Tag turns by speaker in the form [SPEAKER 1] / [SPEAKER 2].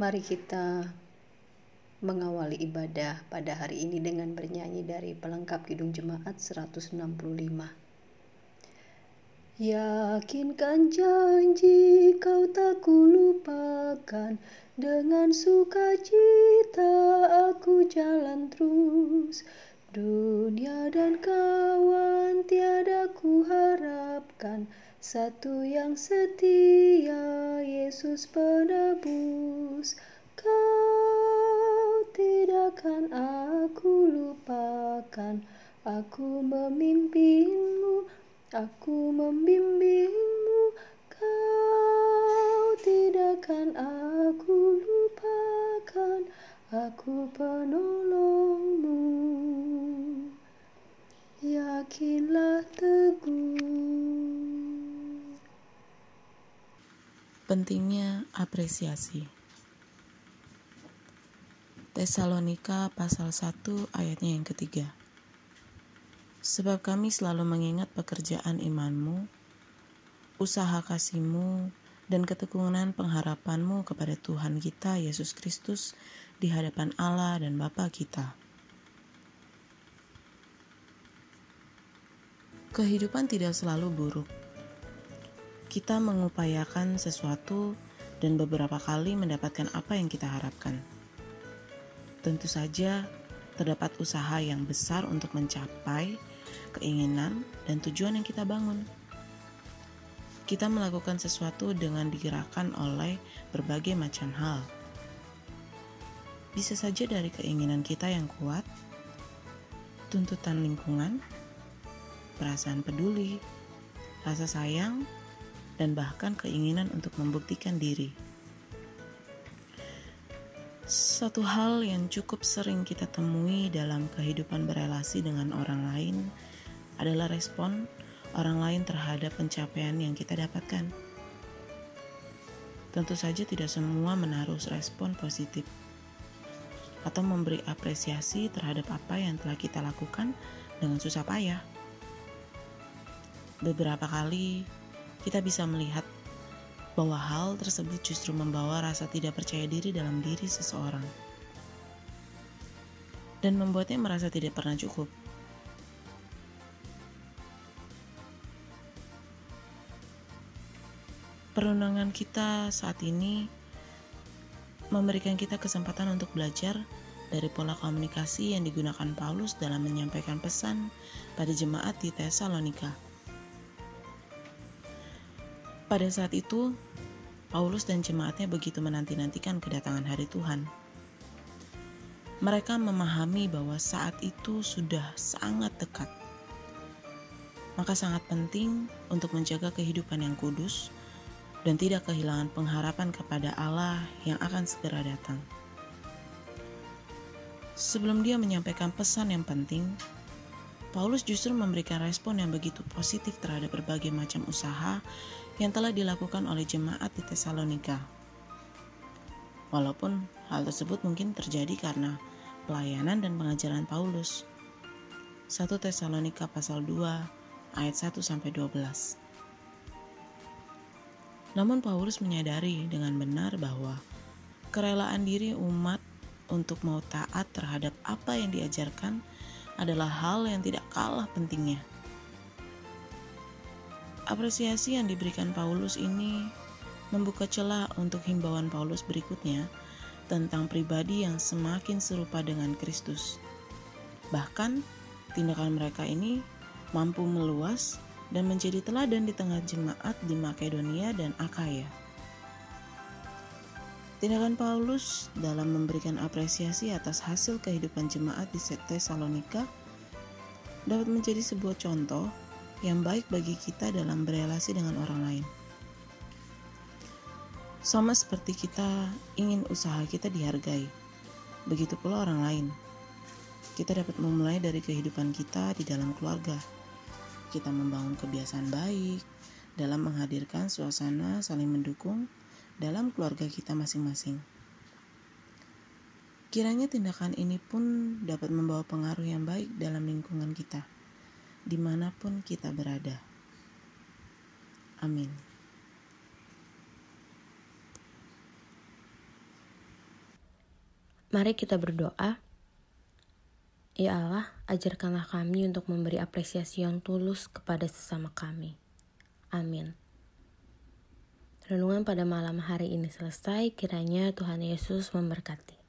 [SPEAKER 1] Mari kita mengawali ibadah pada hari ini dengan bernyanyi dari pelengkap Kidung Jemaat 165. Yakinkan janji kau tak kulupakan Dengan sukacita aku jalan terus Dunia dan kawan tiada ku harapkan Satu yang setia Yesus penebus lupakan Aku memimpinmu Aku membimbingmu, kau tidak akan aku lupakan, aku penolongmu. Yakinlah teguh.
[SPEAKER 2] Pentingnya apresiasi. Tesalonika pasal 1 ayatnya yang ketiga. Sebab kami selalu mengingat pekerjaan imanmu, usaha kasihmu, dan ketekunan pengharapanmu kepada Tuhan kita Yesus Kristus di hadapan Allah dan Bapa kita. Kehidupan tidak selalu buruk. Kita mengupayakan sesuatu dan beberapa kali mendapatkan apa yang kita harapkan. Tentu saja, terdapat usaha yang besar untuk mencapai keinginan, dan tujuan yang kita bangun. Kita melakukan sesuatu dengan digerakkan oleh berbagai macam hal. Bisa saja dari keinginan kita yang kuat, tuntutan lingkungan, perasaan peduli, rasa sayang, dan bahkan keinginan untuk membuktikan diri. Satu hal yang cukup sering kita temui dalam kehidupan berelasi dengan orang lain adalah respon orang lain terhadap pencapaian yang kita dapatkan. Tentu saja tidak semua menaruh respon positif atau memberi apresiasi terhadap apa yang telah kita lakukan dengan susah payah. Beberapa kali kita bisa melihat bahwa hal tersebut justru membawa rasa tidak percaya diri dalam diri seseorang dan membuatnya merasa tidak pernah cukup. Perundangan kita saat ini memberikan kita kesempatan untuk belajar dari pola komunikasi yang digunakan Paulus dalam menyampaikan pesan pada jemaat di Tesalonika. Pada saat itu, Paulus dan jemaatnya begitu menanti-nantikan kedatangan hari Tuhan. Mereka memahami bahwa saat itu sudah sangat dekat. Maka sangat penting untuk menjaga kehidupan yang kudus dan tidak kehilangan pengharapan kepada Allah yang akan segera datang. Sebelum dia menyampaikan pesan yang penting, Paulus justru memberikan respon yang begitu positif terhadap berbagai macam usaha yang telah dilakukan oleh jemaat di Tesalonika. Walaupun hal tersebut mungkin terjadi karena pelayanan dan pengajaran Paulus. 1 Tesalonika pasal 2 ayat 1 sampai 12. Namun Paulus menyadari dengan benar bahwa kerelaan diri umat untuk mau taat terhadap apa yang diajarkan adalah hal yang tidak kalah pentingnya. Apresiasi yang diberikan Paulus ini membuka celah untuk himbauan Paulus berikutnya tentang pribadi yang semakin serupa dengan Kristus. Bahkan, tindakan mereka ini mampu meluas dan menjadi teladan di tengah jemaat di Makedonia dan Akaya. Tindakan Paulus dalam memberikan apresiasi atas hasil kehidupan jemaat di Tesalonika dapat menjadi sebuah contoh yang baik bagi kita dalam berelasi dengan orang lain. Sama seperti kita ingin usaha kita dihargai, begitu pula orang lain. Kita dapat memulai dari kehidupan kita di dalam keluarga kita membangun kebiasaan baik dalam menghadirkan suasana saling mendukung dalam keluarga kita masing-masing. Kiranya tindakan ini pun dapat membawa pengaruh yang baik dalam lingkungan kita, di mana pun kita berada. Amin.
[SPEAKER 3] Mari kita berdoa. Ya Allah, ajarkanlah kami untuk memberi apresiasi yang tulus kepada sesama kami. Amin. Renungan pada malam hari ini selesai, kiranya Tuhan Yesus memberkati.